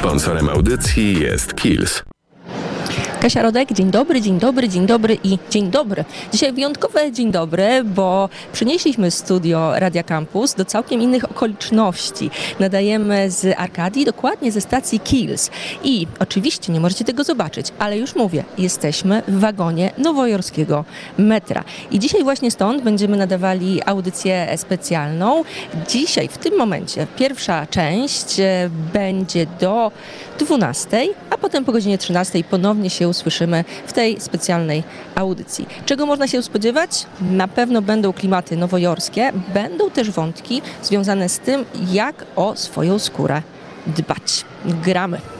Sponsorem audycji jest Kills. Kasia Rodek, dzień dobry, dzień dobry, dzień dobry i dzień dobry. Dzisiaj wyjątkowe dzień dobry, bo przynieśliśmy studio Radia Campus do całkiem innych okoliczności. Nadajemy z Arkadii, dokładnie ze stacji Kills. I oczywiście nie możecie tego zobaczyć, ale już mówię, jesteśmy w wagonie nowojorskiego metra. I dzisiaj właśnie stąd będziemy nadawali audycję specjalną. Dzisiaj, w tym momencie, pierwsza część e, będzie do 12, a potem po godzinie 13 ponownie się usłyszymy w tej specjalnej audycji. Czego można się spodziewać? Na pewno będą klimaty nowojorskie, będą też wątki związane z tym, jak o swoją skórę dbać. Gramy.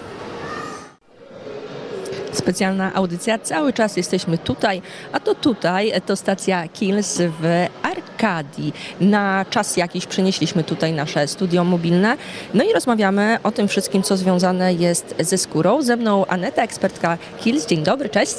Specjalna audycja. Cały czas jesteśmy tutaj, a to tutaj to stacja Kills w Arkadii. Na czas jakiś przenieśliśmy tutaj nasze studio mobilne. No i rozmawiamy o tym wszystkim, co związane jest ze skórą. Ze mną Aneta, ekspertka Kills. Dzień dobry, cześć.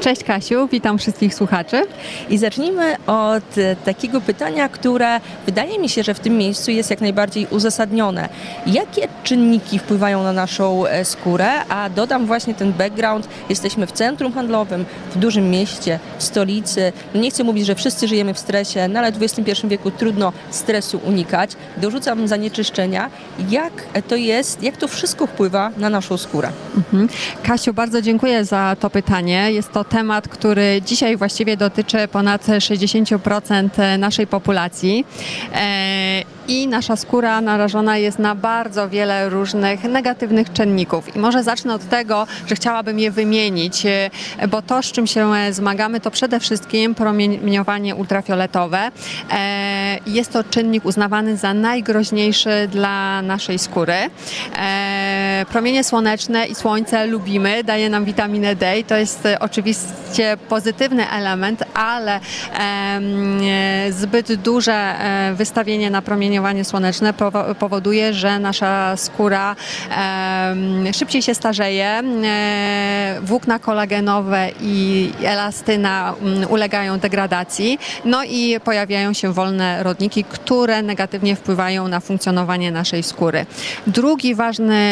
Cześć Kasiu, witam wszystkich słuchaczy. I zacznijmy od e, takiego pytania, które wydaje mi się, że w tym miejscu jest jak najbardziej uzasadnione. Jakie czynniki wpływają na naszą e, skórę? A dodam właśnie ten background. Jesteśmy w centrum handlowym, w dużym mieście, w stolicy. No nie chcę mówić, że wszyscy żyjemy w stresie, no ale w XXI wieku trudno stresu unikać. Dorzucam zanieczyszczenia. Jak to jest, jak to wszystko wpływa na naszą skórę? Mhm. Kasiu, bardzo dziękuję za to pytanie. Jest to temat, który dzisiaj właściwie dotyczy ponad 60% naszej populacji. E, I nasza skóra narażona jest na bardzo wiele różnych negatywnych czynników. I może zacznę od tego, że chciałabym je wymienić, e, bo to, z czym się e, zmagamy, to przede wszystkim promieniowanie ultrafioletowe. E, Jest to czynnik uznawany za najgroźniejszy dla naszej skóry. Promienie słoneczne i słońce lubimy, daje nam witaminę D to jest oczywiście pozytywny element, ale zbyt duże wystawienie na promieniowanie słoneczne powo- powoduje, że nasza skóra szybciej się starzeje, e, włókna kolagenowe i elastyna mm, ulegają degradacji, no i pojawiają się wolne rodniki, które negatywnie wpływają na funkcjonowanie naszej skóry. Drugi ważny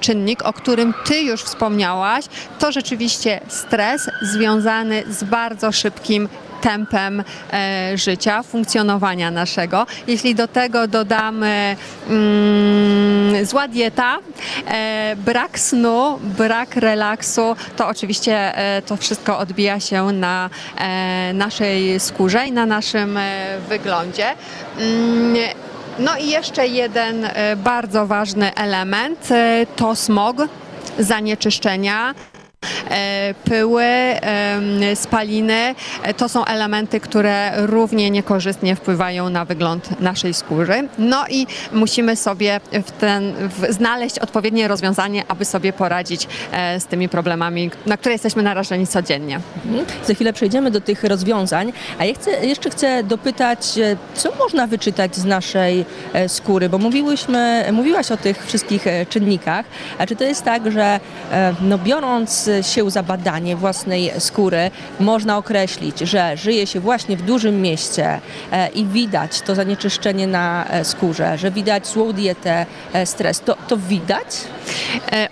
czynnik, o którym Ty już wspomniałaś, to rzeczywiście stres związany z bardzo szybkim tempem e, życia, funkcjonowania naszego. Jeśli do tego dodamy mm, zła dieta, e, brak snu, brak relaksu, to oczywiście e, to wszystko odbija się na naszej skórze i na naszym wyglądzie. Mm, no i jeszcze jeden bardzo ważny element to smog, zanieczyszczenia. E, Pyły, spaliny e, to są elementy, które równie niekorzystnie wpływają na wygląd naszej skóry. No i musimy sobie w ten, w, znaleźć odpowiednie rozwiązanie, aby sobie poradzić e, z tymi problemami, na które jesteśmy narażeni codziennie. Mhm. Za chwilę przejdziemy do tych rozwiązań, a ja chcę, jeszcze chcę dopytać, co można wyczytać z naszej skóry, bo mówiłyśmy, mówiłaś o tych wszystkich czynnikach, a czy to jest tak, że no, biorąc się za badanie własnej skóry, można określić, że żyje się właśnie w dużym mieście e, i widać to zanieczyszczenie na e, skórze, że widać złą dietę, e, stres, to, to widać?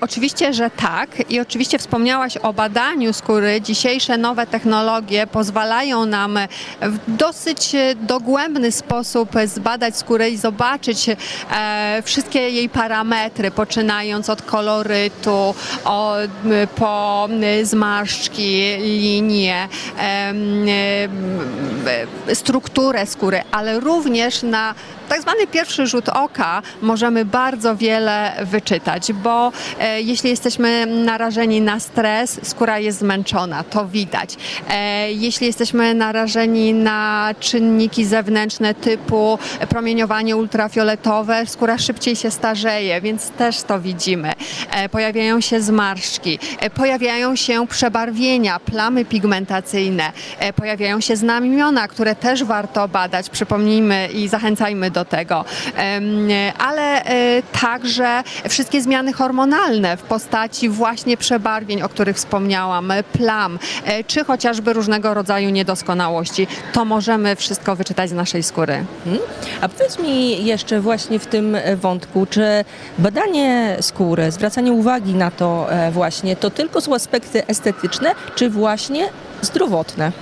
Oczywiście, że tak. I oczywiście wspomniałaś o badaniu skóry. Dzisiejsze nowe technologie pozwalają nam w dosyć dogłębny sposób zbadać skórę i zobaczyć wszystkie jej parametry, poczynając od kolorytu, po zmarszczki, linie, strukturę skóry, ale również na tak zwany pierwszy rzut oka możemy bardzo wiele wyczytać, bo e, jeśli jesteśmy narażeni na stres, skóra jest zmęczona, to widać. E, jeśli jesteśmy narażeni na czynniki zewnętrzne typu promieniowanie ultrafioletowe, skóra szybciej się starzeje, więc też to widzimy. E, pojawiają się zmarszczki, e, pojawiają się przebarwienia, plamy pigmentacyjne, e, pojawiają się znamiona, które też warto badać. Przypomnijmy i zachęcajmy do tego. Ale e, także wszystkie zmiany hormonalne w postaci właśnie przebarwień, o których wspomniałam, plam, e, czy chociażby różnego rodzaju niedoskonałości, to możemy wszystko wyczytać z naszej skóry. A powiedz mi jeszcze właśnie w tym e, wątku, czy badanie skóry, zwracanie uwagi na to właśnie, to tylko są aspekty estetyczne, czy właśnie zdrowotne?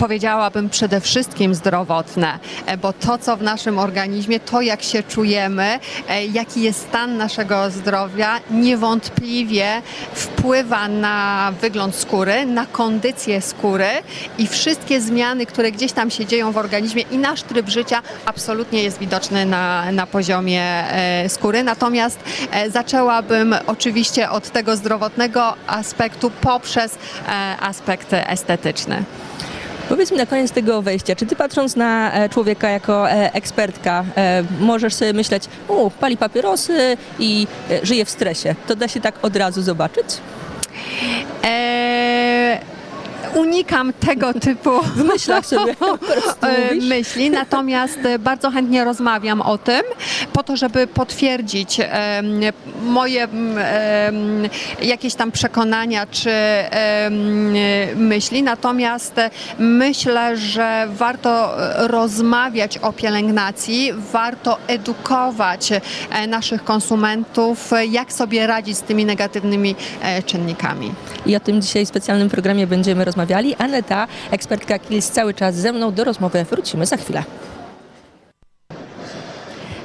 Powiedziałabym przede wszystkim zdrowotne, e, bo to, co w naszym organizmie, to jak się czujemy, e, jaki jest stan naszego zdrowia, niewątpliwie wpływa na wygląd skóry, na kondycję skóry i wszystkie zmiany, które gdzieś tam się dzieją w organizmie i nasz tryb życia absolutnie jest widoczny na, na poziomie e, skóry. Natomiast zaczęłabym oczywiście od tego zdrowotnego aspektu poprzez aspekt estetyczny. Powiedz mi na koniec tego wejścia, czy ty patrząc na e, człowieka jako e, ekspertka, e, możesz sobie myśleć, o, pali papierosy i żyje w stresie. To da się tak od razu zobaczyć? Unikam tego typu e, myśli, natomiast e, bardzo chętnie rozmawiam o tym, po to, żeby potwierdzić moje jakieś tam przekonania czy myśli. Natomiast myślę, że warto e, rozmawiać o pielęgnacji, warto edukować naszych konsumentów, jak sobie radzić z tymi negatywnymi czynnikami. I o tym dzisiaj w specjalnym programie będziemy rozmawiali. Aneta, ekspertka Kils, cały czas ze mną do rozmowy. Wrócimy za chwilę.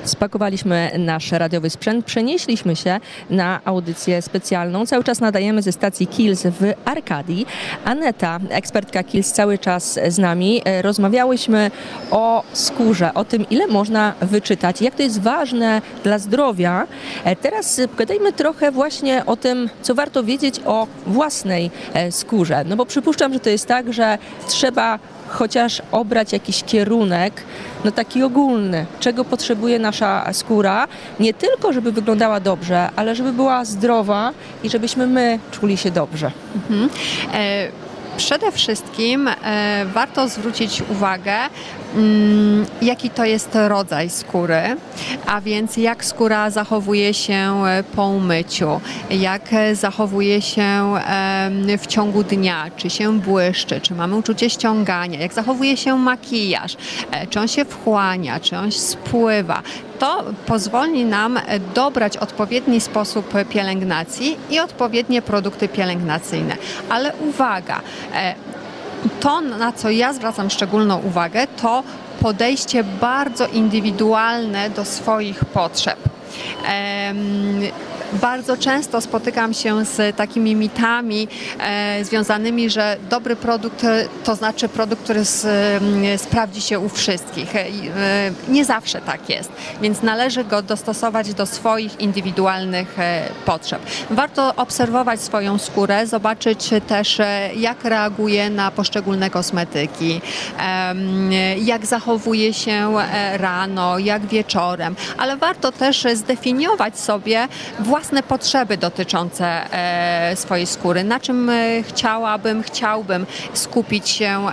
Spakowaliśmy nasz radiowy sprzęt, przenieśliśmy się na audycję specjalną. Cały czas nadajemy ze stacji Kills w Arkadii. Aneta, ekspertka Kills, cały czas z nami. E, Rozmawiałyśmy o skórze, o tym, ile można wyczytać, jak to jest ważne dla zdrowia. E, Teraz pogadajmy trochę właśnie o tym, co warto wiedzieć o własnej e, skórze. No bo przypuszczam, że to jest tak, że trzeba chociaż obrać jakiś kierunek, no taki ogólny, czego potrzebuje nasza skóra, nie tylko żeby wyglądała dobrze, ale żeby była zdrowa i żebyśmy my czuli się dobrze. Mhm. E, Przede wszystkim e, warto zwrócić uwagę, mm, jaki to jest rodzaj skóry, a więc jak skóra zachowuje się e, po umyciu, jak e, zachowuje się w ciągu dnia, czy się błyszczy, czy mamy uczucie ściągania, jak zachowuje się makijaż, czy on się wchłania, czy on spływa. To pozwoli nam dobrać odpowiedni sposób pielęgnacji i odpowiednie produkty pielęgnacyjne. Ale uwaga, e, to, na co ja zwracam szczególną uwagę, to podejście bardzo indywidualne do swoich potrzeb. Bardzo często spotykam się z takimi mitami e, związanymi, że dobry produkt to znaczy produkt, który s, m, sprawdzi się u wszystkich. E, e, nie zawsze tak jest, więc należy go dostosować do swoich indywidualnych e, potrzeb. Warto obserwować swoją skórę, zobaczyć też, e, jak reaguje na poszczególne kosmetyki, jak zachowuje się e, rano, jak wieczorem, ale warto też zdefiniować sobie własne potrzeby dotyczące e, swojej skóry, na czym e, chciałabym, chciałbym skupić się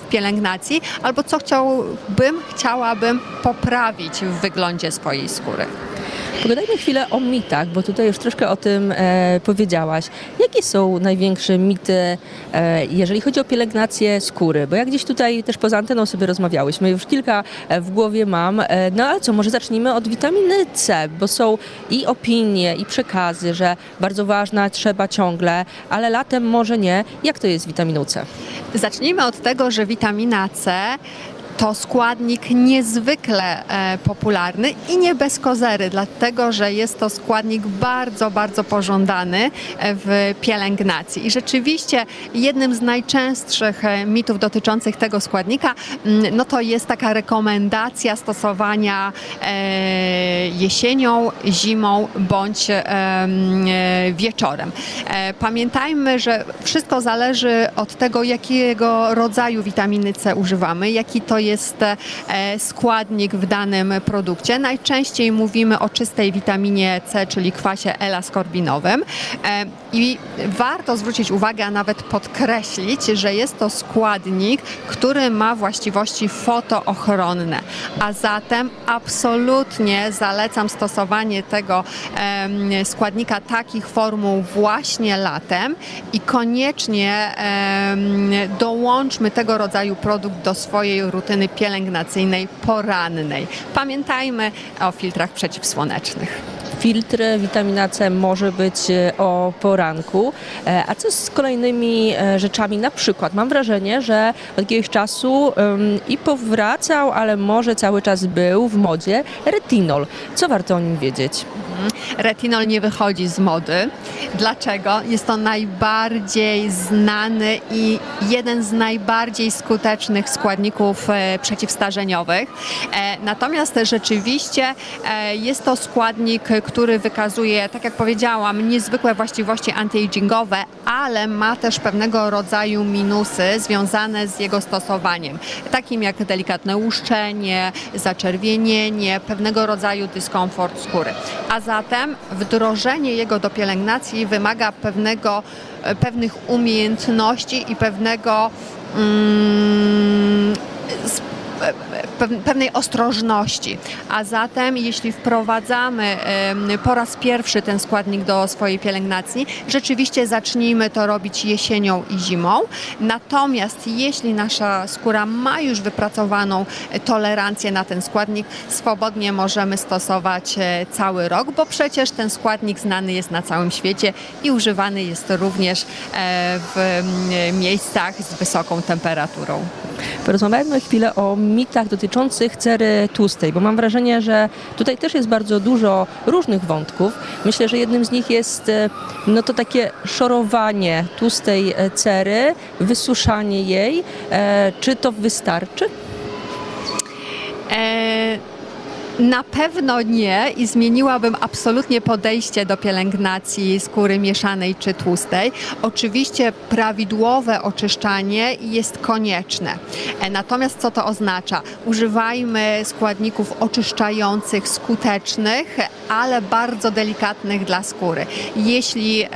w pielęgnacji, albo co chciałbym, chciałabym poprawić w wyglądzie swojej skóry. Pogadajmy chwilę o mitach, bo tutaj już troszkę o tym e, powiedziałaś. Jakie są największe mity, e, jeżeli chodzi o pielęgnację skóry? Bo ja gdzieś tutaj też poza anteną sobie rozmawiałyśmy, już kilka e, w głowie mam. E, no ale co, może zacznijmy od witaminy C, bo są i opinie, i przekazy, że bardzo ważna, trzeba ciągle, ale latem może nie. Jak to jest z witaminą C? Zacznijmy od tego, że witamina C to składnik niezwykle e, popularny i nie bez kozery, dlatego że jest to składnik bardzo, bardzo pożądany e, w pielęgnacji. I rzeczywiście jednym z najczęstszych e, mitów dotyczących tego składnika, mm, no to jest taka rekomendacja stosowania jesienią, zimą bądź mm, wieczorem. Pamiętajmy, że wszystko zależy od tego, jakiego rodzaju witaminy C używamy, jaki to jest e, składnik w danym produkcie. Najczęściej mówimy o czystej witaminie C, czyli kwasie L-askorbinowym. E, I warto zwrócić uwagę, a nawet podkreślić, że jest to składnik, który ma właściwości fotoochronne. A zatem absolutnie zalecam stosowanie tego składnika takich formuł właśnie latem i koniecznie dołączmy tego rodzaju produkt do swojej rutyny pielęgnacyjnej porannej. Pamiętajmy o filtrach przeciwsłonecznych. Filtr witamina C może być e, o poranku. E, A co z kolejnymi e, rzeczami? Na przykład mam wrażenie, że od jakiegoś czasu i powracał, ale może cały czas był w modzie retinol. Co warto o nim wiedzieć? Retinol nie wychodzi z mody. Dlaczego? Jest to najbardziej znany i jeden z najbardziej skutecznych składników e, przeciwstarzeniowych. E, natomiast rzeczywiście e, jest to składnik, który wykazuje, tak jak powiedziałam, niezwykłe właściwości antyagingowe, ale ma też pewnego rodzaju minusy związane z jego stosowaniem, takim jak delikatne łuszczenie, zaczerwienienie, pewnego rodzaju dyskomfort skóry. A zatem wdrożenie jego do pielęgnacji wymaga pewnego, e, pewnych umiejętności i pewnego mm, pewnej ostrożności. A zatem, jeśli wprowadzamy po raz pierwszy ten składnik do swojej pielęgnacji, rzeczywiście zacznijmy to robić jesienią i zimą. Natomiast jeśli nasza skóra ma już wypracowaną e, tolerancję na ten składnik, swobodnie możemy stosować e, cały rok, bo przecież ten składnik znany jest na całym świecie i używany jest również e, w mm, miejscach z wysoką temperaturą. Porozmawiajmy chwilę o mitach dotyczących cery tłustej, bo mam wrażenie, że tutaj też jest bardzo dużo różnych wątków. Myślę, że jednym z nich jest e, no to takie szorowanie tłustej e, cery, wysuszanie jej. E, Czy to wystarczy? E, na pewno nie i zmieniłabym absolutnie podejście do pielęgnacji skóry mieszanej czy tłustej. Oczywiście prawidłowe oczyszczanie jest konieczne. E, Natomiast co to oznacza? Używajmy składników oczyszczających, skutecznych, ale bardzo delikatnych dla skóry. Jeśli e,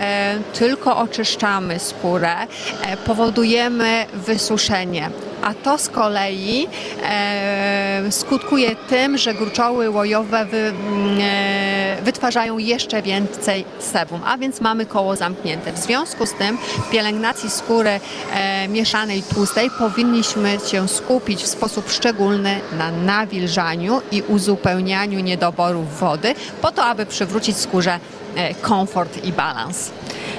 tylko oczyszczamy skórę, e, powodujemy wysuszenie. A to z kolei e, skutkuje tym, że gruczoły łojowe e, wytwarzają jeszcze więcej sebum, a więc mamy koło zamknięte. W związku z tym w pielęgnacji skóry e, mieszanej tłustej powinniśmy się skupić w sposób szczególny na nawilżaniu i uzupełnianiu niedoborów wody, po to, aby przywrócić skórze komfort i balans.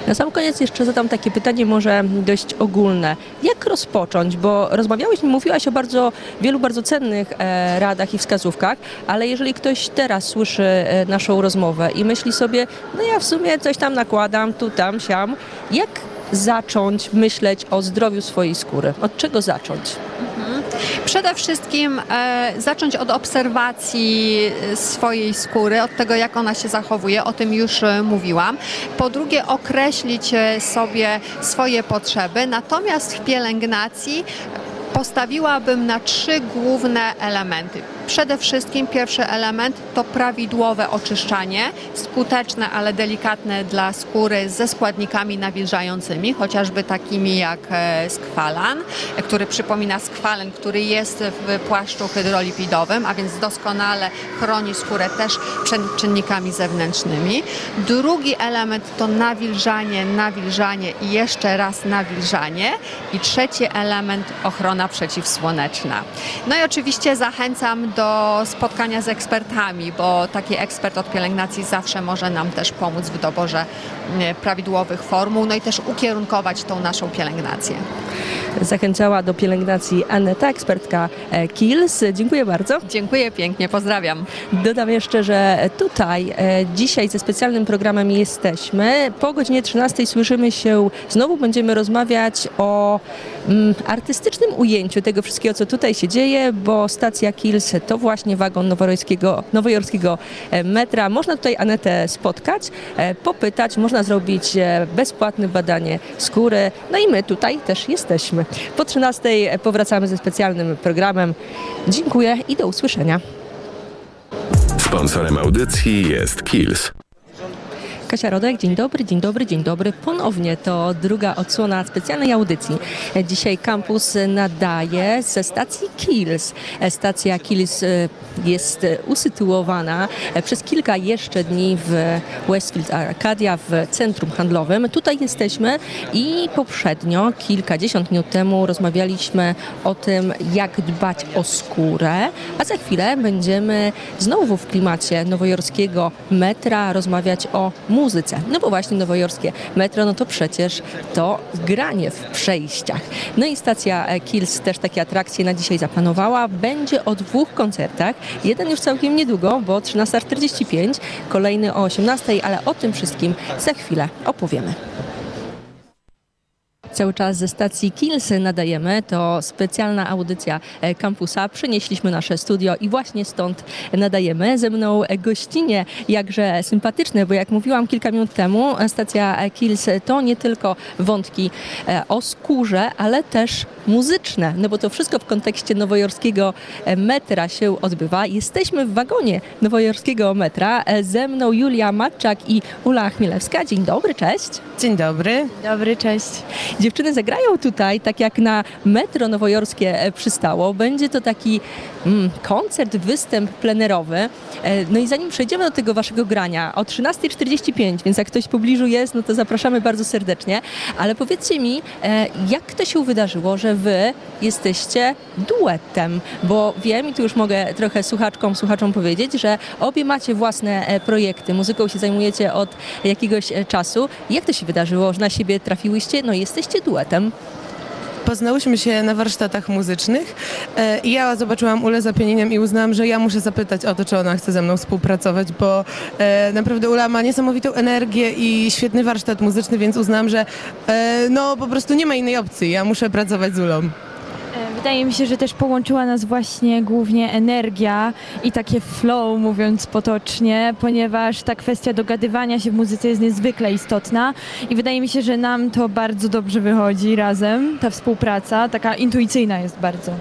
Na sam koniec jeszcze zadam takie pytanie może dość ogólne. Jak rozpocząć? Bo rozmawiałeś, mówiłaś o bardzo wielu bardzo cennych e, radach i wskazówkach, ale jeżeli ktoś teraz słyszy e, naszą rozmowę i myśli sobie, no ja w sumie coś tam nakładam, tu, tam, siam, jak zacząć myśleć o zdrowiu swojej skóry? Od czego zacząć? Przede wszystkim e, zacząć od obserwacji e, swojej skóry, od tego jak ona się zachowuje, o tym już e, mówiłam. Po drugie określić sobie swoje potrzeby, natomiast w pielęgnacji postawiłabym na trzy główne elementy. Przede wszystkim pierwszy element to prawidłowe oczyszczanie, skuteczne, ale delikatne dla skóry ze składnikami nawilżającymi, chociażby takimi jak e, skwalan, który przypomina skwalen, który jest w płaszczu hydrolipidowym, a więc doskonale chroni skórę też przed czynnikami zewnętrznymi. Drugi element to nawilżanie, nawilżanie i jeszcze raz nawilżanie. I trzeci element ochrona przeciwsłoneczna. No i oczywiście zachęcam do spotkania z ekspertami, bo taki ekspert od pielęgnacji zawsze może nam też pomóc w doborze mm, prawidłowych formuł, no i też ukierunkować tą naszą pielęgnację. Zachęcała do pielęgnacji Aneta, ekspertka e, Kiehl's. Dziękuję bardzo. Dziękuję pięknie, pozdrawiam. Dodam jeszcze, że tutaj e, dzisiaj ze specjalnym programem jesteśmy. Po godzinie 13 słyszymy się, znowu będziemy rozmawiać o mm, artystycznym ujęciu tego wszystkiego, co tutaj się dzieje, bo stacja Kills to właśnie wagon nowojorskiego, e, metra. Można tutaj Anetę spotkać, e, popytać, można zrobić e, bezpłatne badanie skóry. No i my tutaj też jesteśmy. Po 13 powracamy ze specjalnym programem. Dziękuję i do usłyszenia. Sponsorem audycji jest Kills. Kasia Rodek, dzień dobry, dzień dobry, dzień dobry. Ponownie to druga odsłona specjalnej audycji. Dzisiaj kampus nadaje ze stacji Kills. Stacja Kills e, jest usytuowana przez kilka jeszcze dni w Westfield Arcadia w centrum handlowym. Tutaj jesteśmy i poprzednio, kilkadziesiąt minut temu rozmawialiśmy o tym, jak dbać o skórę, a za chwilę będziemy znowu w klimacie nowojorskiego metra rozmawiać o muzyce. No bo właśnie nowojorskie metro, no to przecież to granie w przejściach. No i stacja Kills też takie atrakcje na dzisiaj zaplanowała. Będzie o dwóch koncertach. Jeden już całkiem niedługo, bo 13.45, kolejny o 18.00, ale o tym wszystkim za chwilę opowiemy. Cały czas ze stacji Kills nadajemy. To specjalna audycja e, kampusa. Przynieśliśmy nasze studio i właśnie stąd nadajemy. Ze mną gościnie jakże sympatyczne, bo jak mówiłam kilka minut temu, stacja Kills to nie tylko wątki e, o skórze, ale też muzyczne, no bo to wszystko w kontekście nowojorskiego e, metra się odbywa. Jesteśmy w wagonie nowojorskiego metra. Ze mną Julia Matczak i Ula Chmielewska. Dzień dobry, cześć. Dzień dobry. Dobry, cześć. Dziewczyny zagrają tutaj, tak jak na metro nowojorskie e, przystało. Będzie to taki koncert, występ plenerowy. E, no i zanim przejdziemy do tego waszego grania, o 13.45, więc jak ktoś w pobliżu jest, no to zapraszamy bardzo serdecznie. Ale powiedzcie mi, e, jak to się wydarzyło, że wy jesteście duetem? Bo wiem i tu już mogę trochę słuchaczkom, słuchaczom powiedzieć, że obie macie własne e, projekty, muzyką się zajmujecie od jakiegoś czasu. Jak to się wydarzyło, że na siebie trafiłyście? No jesteście duetem. Poznałyśmy się na warsztatach muzycznych e, i ja zobaczyłam Ulę za pianiniem i uznałam, że ja muszę zapytać o to, czy ona chce ze mną współpracować, bo e, naprawdę Ula ma niesamowitą energię i świetny warsztat muzyczny, więc uznałam, że e, no po prostu nie ma innej opcji. Ja muszę pracować z Ulą. Wydaje mi się, że też połączyła nas właśnie głównie energia i takie flow, mówiąc potocznie, ponieważ ta kwestia dogadywania się w muzyce jest niezwykle istotna i wydaje mi się, że nam to bardzo dobrze wychodzi razem, ta współpraca, taka intuicyjna jest bardzo.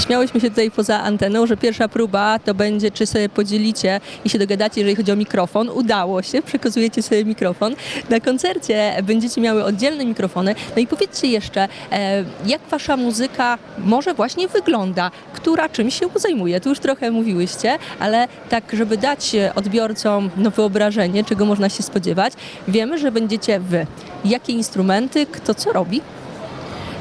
Śmiałyśmy się tutaj poza anteną, że pierwsza próba to będzie, czy sobie podzielicie i się dogadacie, jeżeli chodzi o mikrofon. Udało się, przekazujecie sobie mikrofon. Na koncercie będziecie miały oddzielne mikrofony. No i powiedzcie jeszcze, e, jak wasza muzyka może właśnie wygląda? Która czym się zajmuje? Tu już trochę mówiłyście, ale tak, żeby dać odbiorcom no, wyobrażenie, czego można się spodziewać, wiemy, że będziecie wy. Jakie instrumenty, kto co robi?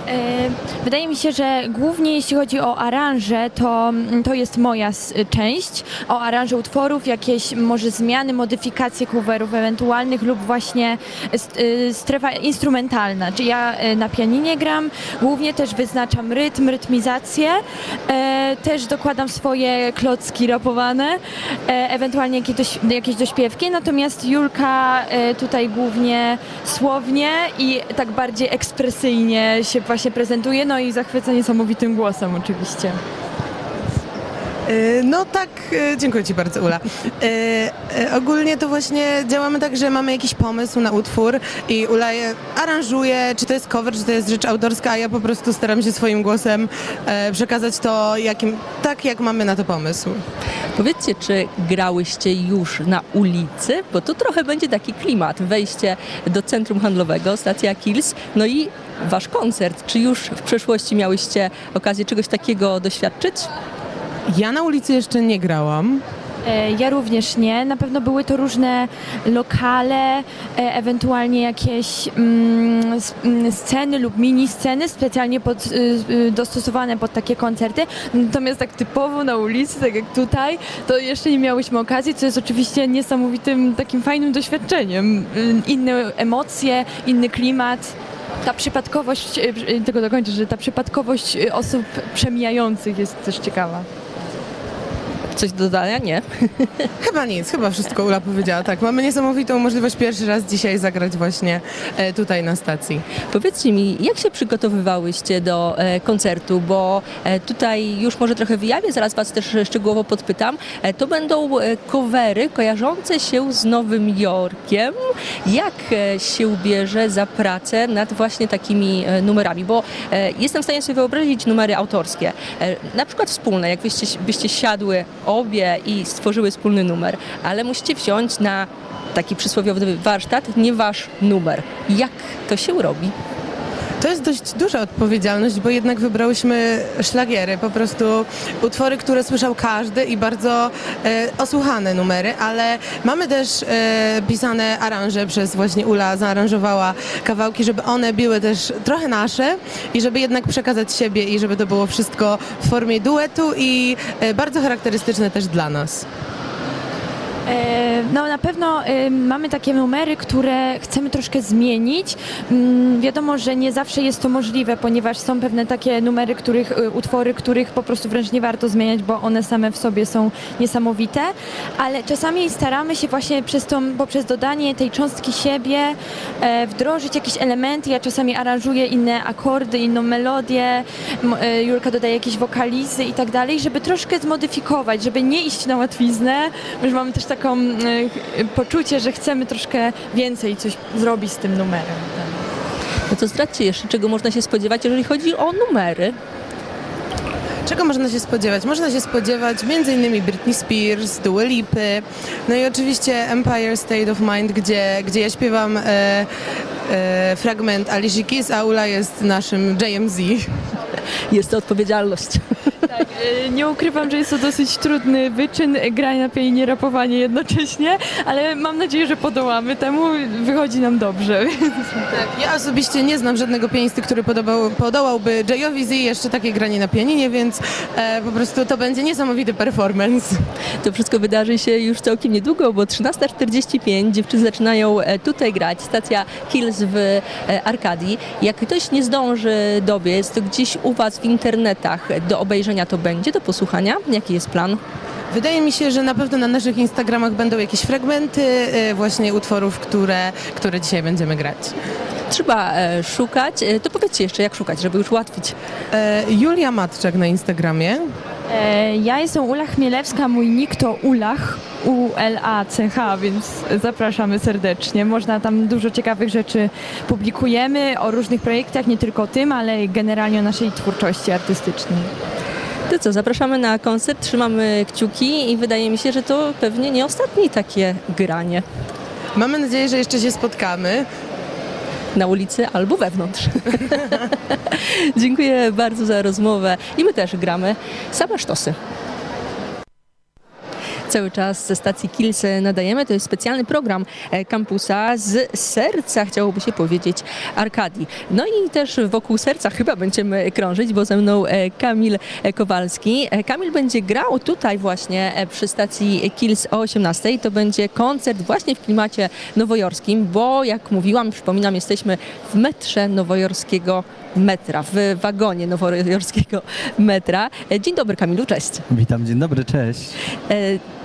E, Wydaje mi się, że głównie jeśli chodzi o aranże, to, to jest moja s- część. O aranże utworów, jakieś może zmiany, modyfikacje coverów ewentualnych lub właśnie y, strefa instrumentalna. Czy ja y, na pianinie gram, głównie też wyznaczam rytm, rytmizację, e, też dokładam swoje klocki rapowane, e, ewentualnie jakieś, jakieś dośpiewki, natomiast Julka e, tutaj głównie słownie i tak bardziej ekspresyjnie się właśnie prezentuje, no i zachwyca niesamowitym głosem oczywiście. E, No tak, e, dziękuję Ci bardzo Ula. E, e, ogólnie to właśnie działamy tak, że mamy jakiś pomysł na utwór i Ula je aranżuje, czy to jest cover, czy to jest rzecz autorska, a ja po prostu staram się swoim głosem przekazać to jakim, tak, jak mamy na to pomysł. Powiedzcie, czy grałyście już na ulicy? Bo tu trochę będzie taki klimat. Wejście do centrum handlowego, stacja Kills, no i wasz koncert. Czy już w przeszłości miałyście okazję czegoś takiego doświadczyć? Ja na ulicy jeszcze nie grałam. E, Ja również nie. Na pewno były to różne lokale, e, ewentualnie jakieś mm, mm, sceny lub mini sceny specjalnie pod, y, y, dostosowane pod takie koncerty. Natomiast tak typowo na ulicy, tak jak tutaj, to jeszcze nie miałyśmy okazji, co jest oczywiście niesamowitym, takim fajnym doświadczeniem. Y, Inne emocje, inny klimat. Ta przypadkowość, tego dokończę, że ta przypadkowość osób przemijających jest też ciekawa. Coś do dodania? Nie. Chyba nic, chyba wszystko Ula powiedziała. Tak, mamy niesamowitą możliwość pierwszy raz dzisiaj zagrać właśnie e, tutaj na stacji. Powiedzcie mi, jak się przygotowywałyście do e, koncertu, bo e, tutaj już może trochę wyjawię, zaraz Was też szczegółowo podpytam. To będą covery kojarzące się z Nowym Jorkiem. Jak się bierze za pracę nad właśnie takimi numerami? Bo jestem w stanie sobie wyobrazić numery autorskie, na przykład wspólne, jak byście, byście siadły obie i stworzyły wspólny numer, ale musicie wziąć na taki przysłowiowy warsztat, nie wasz numer. Jak to się robi? To jest dość duża odpowiedzialność, bo jednak wybrałyśmy szlagiery, po prostu utwory, które słyszał każdy i bardzo e, osłuchane numery, ale mamy też e, pisane aranże przez właśnie Ula, zaaranżowała kawałki, żeby one były też trochę nasze i żeby jednak przekazać siebie i żeby to było wszystko w formie duetu i e, bardzo charakterystyczne też dla nas. E, No na pewno e, mamy takie numery, które chcemy troszkę zmienić. Mm, Wiadomo, że nie zawsze jest to możliwe, ponieważ są pewne takie numery, których, e, utwory, których po prostu wręcz nie warto zmieniać, bo one same w sobie są niesamowite, ale czasami staramy się właśnie przez tą, poprzez dodanie tej cząstki siebie e, wdrożyć jakieś elementy. Ja czasami aranżuję inne akordy, inną melodię, e, Julka dodaje jakieś wokalizy i tak dalej, żeby troszkę zmodyfikować, żeby nie iść na łatwiznę, bo już mamy też taką e, poczucie, że chcemy troszkę więcej coś zrobić z tym numerem. No to zdradźcie jeszcze, czego można się spodziewać, jeżeli chodzi o numery. Czego można się spodziewać? Można się spodziewać m.in. Britney Spears, Dua Lipy, no i oczywiście Empire State of Mind, gdzie, gdzie ja śpiewam e, e, fragment Alicia Keys, a Ula jest naszym JMZ. Jest to odpowiedzialność. Tak, e, nie ukrywam, że jest to dosyć trudny wyczyn, granie na pianinie, rapowanie jednocześnie, ale mam nadzieję, że podołamy temu, wychodzi nam dobrze. Tak, ja osobiście nie znam żadnego pianisty, który podobał, podołałby Jayowi Z jeszcze takie granie na pianinie, więc e, po prostu to będzie niesamowity performance. To wszystko wydarzy się już całkiem niedługo, bo 13.45 dziewczyny zaczynają e, tutaj grać. Stacja Hills w e, Arkadii. Jak ktoś nie zdąży dobiec, to gdzieś u Was w internetach do obejrzenia to będzie, do posłuchania. Jaki jest plan? Wydaje mi się, że na pewno na naszych Instagramach będą jakieś fragmenty e, właśnie utworów, które, które dzisiaj będziemy grać. Trzeba e, szukać. E, To powiedzcie jeszcze, jak szukać, żeby już ułatwić. Julia Matczak na Instagramie. Ja jestem Ula Chmielewska, mój nick to Ulach, U-L-A-C-H, więc zapraszamy serdecznie. Można tam dużo ciekawych rzeczy publikujemy o różnych projektach, nie tylko o tym, ale generalnie o naszej twórczości artystycznej. To co, zapraszamy na koncert, trzymamy kciuki i wydaje mi się, że to pewnie nie ostatnie takie granie Mamy nadzieję, że jeszcze się spotkamy. na ulicy albo wewnątrz. Dziękuję bardzo za rozmowę i my też gramy same sztosy. Cały czas ze stacji Kills nadajemy. To jest specjalny program e, kampusa z serca, chciałoby się powiedzieć, Arkadii. No i też wokół serca chyba będziemy krążyć, bo ze mną e, Kamil e, Kowalski. Kamil będzie grał tutaj właśnie przy stacji Kills o 18. To będzie koncert właśnie w klimacie nowojorskim, bo jak mówiłam, przypominam, jesteśmy w metrze nowojorskiego metra, w wagonie nowojorskiego metra. Dzień dobry Kamilu, cześć. Witam, dzień dobry, cześć.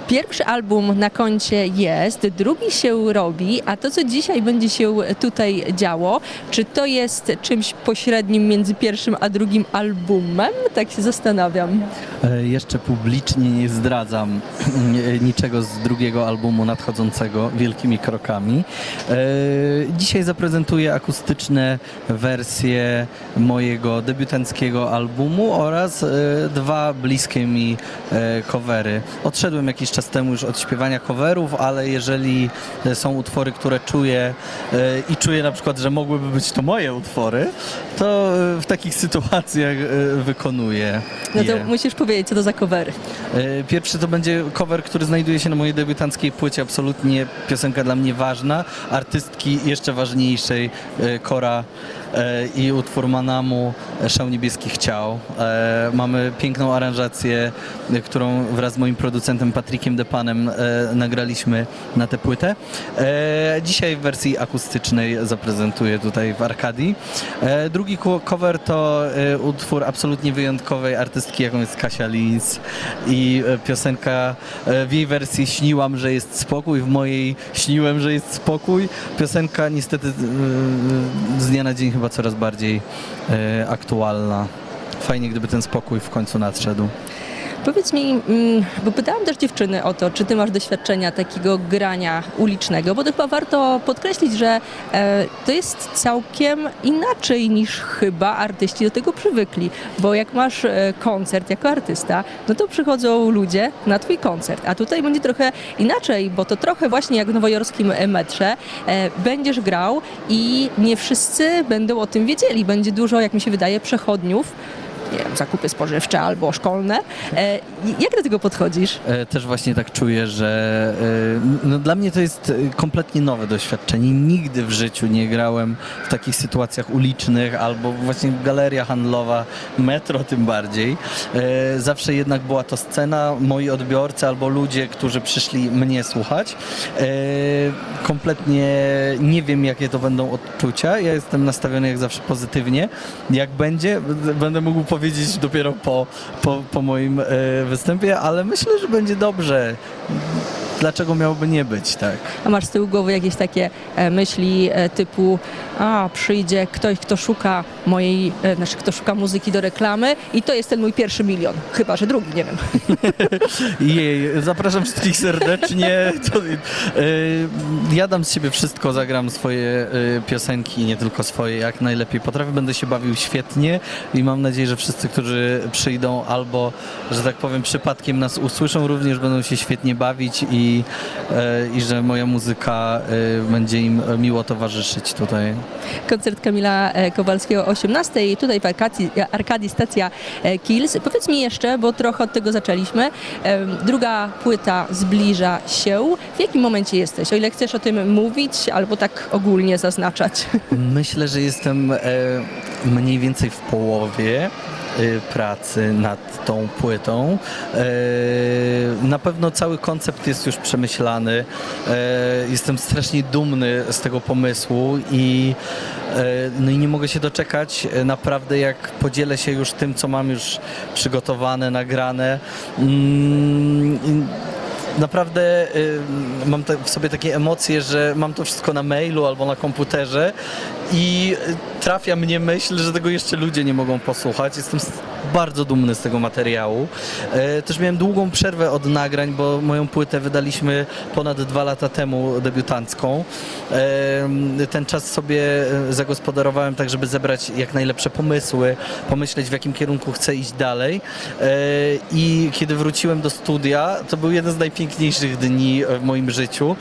Pierwszy album na koncie jest, drugi się robi, a to, co dzisiaj będzie się tutaj działo, czy to jest czymś pośrednim między pierwszym a drugim albumem? Tak się zastanawiam. E, Jeszcze publicznie nie zdradzam e, niczego z drugiego albumu nadchodzącego wielkimi krokami. E, Dzisiaj zaprezentuję akustyczne wersje mojego debiutanckiego albumu oraz dwa bliskie mi covery. Odszedłem jakiś czas temu już od śpiewania coverów, ale jeżeli e, są utwory, które czuję e, i czuję na przykład, że mogłyby być to moje utwory, to e, w takich sytuacjach wykonuję No to je. musisz powiedzieć, co to za covery. Pierwszy to będzie cover, który znajduje się na mojej debiutanckiej płycie. Absolutnie piosenka dla mnie ważna. Artystki jeszcze ważniejszej, Kora i utwór Manamu e, Szał Niebieskich Ciał. E, Mamy piękną aranżację, e, którą wraz z moim producentem Patrykiem Depanem e, nagraliśmy na tę płytę. E, Dzisiaj w wersji akustycznej zaprezentuję tutaj w Arkadii. E, Drugi cover to e, utwór absolutnie wyjątkowej artystki, jaką jest Kasia Lins i e, piosenka e, w jej wersji śniłam, że jest spokój, w mojej śniłem, że jest spokój. Piosenka niestety e, z dnia na dzień chyba coraz bardziej e, aktualna. Fajnie, gdyby ten spokój w końcu nadszedł. Powiedz mi, mm, bo pytałam też dziewczyny o to, czy ty masz doświadczenia takiego grania ulicznego, bo to chyba warto podkreślić, że e, to jest całkiem inaczej niż chyba artyści do tego przywykli, bo jak masz e, koncert jako artysta, no to przychodzą ludzie na twój koncert, a tutaj będzie trochę inaczej, bo to trochę właśnie jak w nowojorskim e, metrze, będziesz grał i nie wszyscy będą o tym wiedzieli, będzie dużo, jak mi się wydaje, przechodniów, nie wiem, zakupy spożywcze albo szkolne. E, jak do tego podchodzisz? E, Też właśnie tak czuję, że e, no dla mnie to jest kompletnie nowe doświadczenie. Nigdy w życiu nie grałem w takich sytuacjach ulicznych albo właśnie galeria handlowa, metro tym bardziej. Zawsze jednak była to scena, moi odbiorcy albo ludzie, którzy przyszli mnie słuchać. Kompletnie nie wiem, jakie to będą odczucia. Ja jestem nastawiony jak zawsze pozytywnie. Jak będzie, będę mógł powiedzieć dopiero po, po, po moim e, występie, ale myślę, że będzie dobrze. Dlaczego miałoby nie być, tak? A masz z tyłu głowy jakieś takie e, myśli e, typu a przyjdzie ktoś, kto szuka mojej, e, znaczy kto szuka muzyki do reklamy i to jest ten mój pierwszy milion. Chyba, że drugi, nie wiem. Jej, zapraszam wszystkich serdecznie. To, e, ja dam z siebie wszystko, zagram swoje e, piosenki, nie tylko swoje, jak najlepiej potrafię. Będę się bawił świetnie i mam nadzieję, że wszyscy, którzy przyjdą albo, że tak powiem, przypadkiem nas usłyszą, również będą się świetnie bawić i, e, i że moja muzyka e, będzie im miło towarzyszyć tutaj. Koncert Kamila e, Kowalskiego o 18 i tutaj w Arkadii, Arkadii stacja Kills. Powiedz mi jeszcze, bo trochę od tego zaczęliśmy. Druga płyta zbliża się. W jakim momencie jesteś? O ile chcesz o tym mówić albo tak ogólnie zaznaczać. Myślę, że jestem mniej więcej w połowie pracy nad tą płytą. E, na pewno cały koncept jest już przemyślany. E, jestem strasznie dumny z tego pomysłu i, no i nie mogę się doczekać naprawdę jak podzielę się już tym, co mam już przygotowane, nagrane. Mm, Naprawdę y, mam te, w sobie takie emocje, że mam to wszystko na mailu albo na komputerze i trafia mnie myśl, że tego jeszcze ludzie nie mogą posłuchać. Jestem bardzo dumny z tego materiału. E, też miałem długą przerwę od nagrań, bo moją płytę wydaliśmy ponad dwa lata temu, debiutancką. E, ten czas sobie e, zagospodarowałem tak, żeby zebrać jak najlepsze pomysły, pomyśleć w jakim kierunku chcę iść dalej. I kiedy wróciłem do studia, to był jeden z najpiękniejszych dni w moim życiu.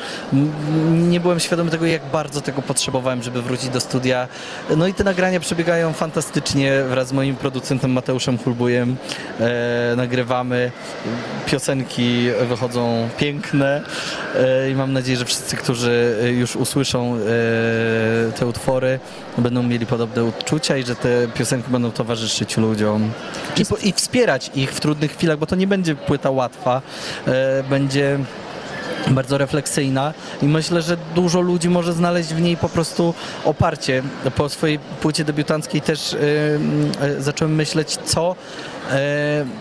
Nie byłem świadomy tego, jak bardzo tego potrzebowałem, żeby wrócić do studia. No i te nagrania przebiegają fantastycznie wraz z moim producentem Mateuszem Hulbujem. E, nagrywamy, piosenki wychodzą piękne e, i mam nadzieję, że wszyscy, którzy już usłyszą e, te utwory, będą mieli podobne odczucia i że te piosenki będą towarzyszyć ludziom. I, I wspierać ich w trudnych chwilach, bo to nie będzie płyta łatwa. E, będzie bardzo refleksyjna i myślę, że dużo ludzi może znaleźć w niej po prostu oparcie. Po swojej płycie debiutanckiej też y, y, zacząłem myśleć, co,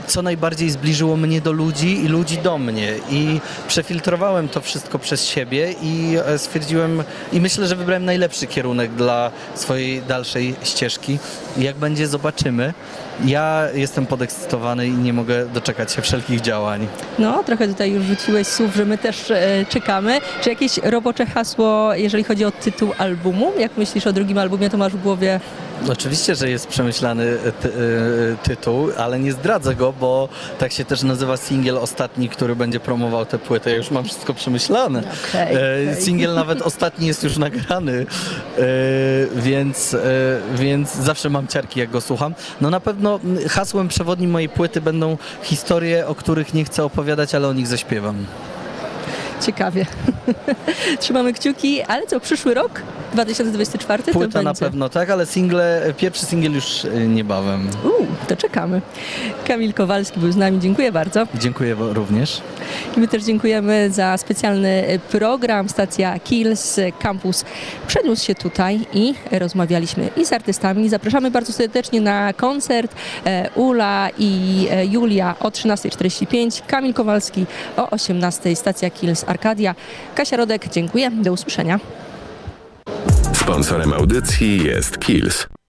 co najbardziej zbliżyło mnie do ludzi i ludzi do mnie i przefiltrowałem to wszystko przez siebie i e, stwierdziłem i myślę, że wybrałem najlepszy kierunek dla swojej dalszej ścieżki. Jak będzie, zobaczymy. Ja jestem podekscytowany i nie mogę doczekać się wszelkich działań. No, trochę tutaj już rzuciłeś słów, że my też e, czekamy. Czy jakieś robocze hasło, jeżeli chodzi o tytuł albumu? Jak myślisz o drugim albumie, to masz w głowie Oczywiście, że jest przemyślany e, ty, e, tytuł, ale nie zdradzę go, bo tak się też nazywa singiel ostatni, który będzie promował tę płytę. Ja już mam wszystko przemyślane. Okej, E, okej. Singiel nawet ostatni jest już nagrany, e, więc, e, więc zawsze mam ciarki, jak go słucham. No na pewno hasłem przewodnim mojej płyty będą historie, o których nie chcę opowiadać, ale o nich zaśpiewam. Ciekawie. Trzymamy kciuki, ale co, przyszły rok? 2024 to Płyta będzie. na pewno tak, ale single, pierwszy singiel już e, niebawem. Uuu, to czekamy. Kamil Kowalski był z nami, dziękuję bardzo. Dziękuję również. I my też dziękujemy za specjalny program. Stacja Kills Campus przeniósł się tutaj i rozmawialiśmy i z artystami. Zapraszamy bardzo serdecznie na koncert Ula i Julia o 13.45, Kamil Kowalski o 18.00, stacja Kills Arkadia. Kasia Rodek, dziękuję, do usłyszenia. Sponsorem audycji jest Kills.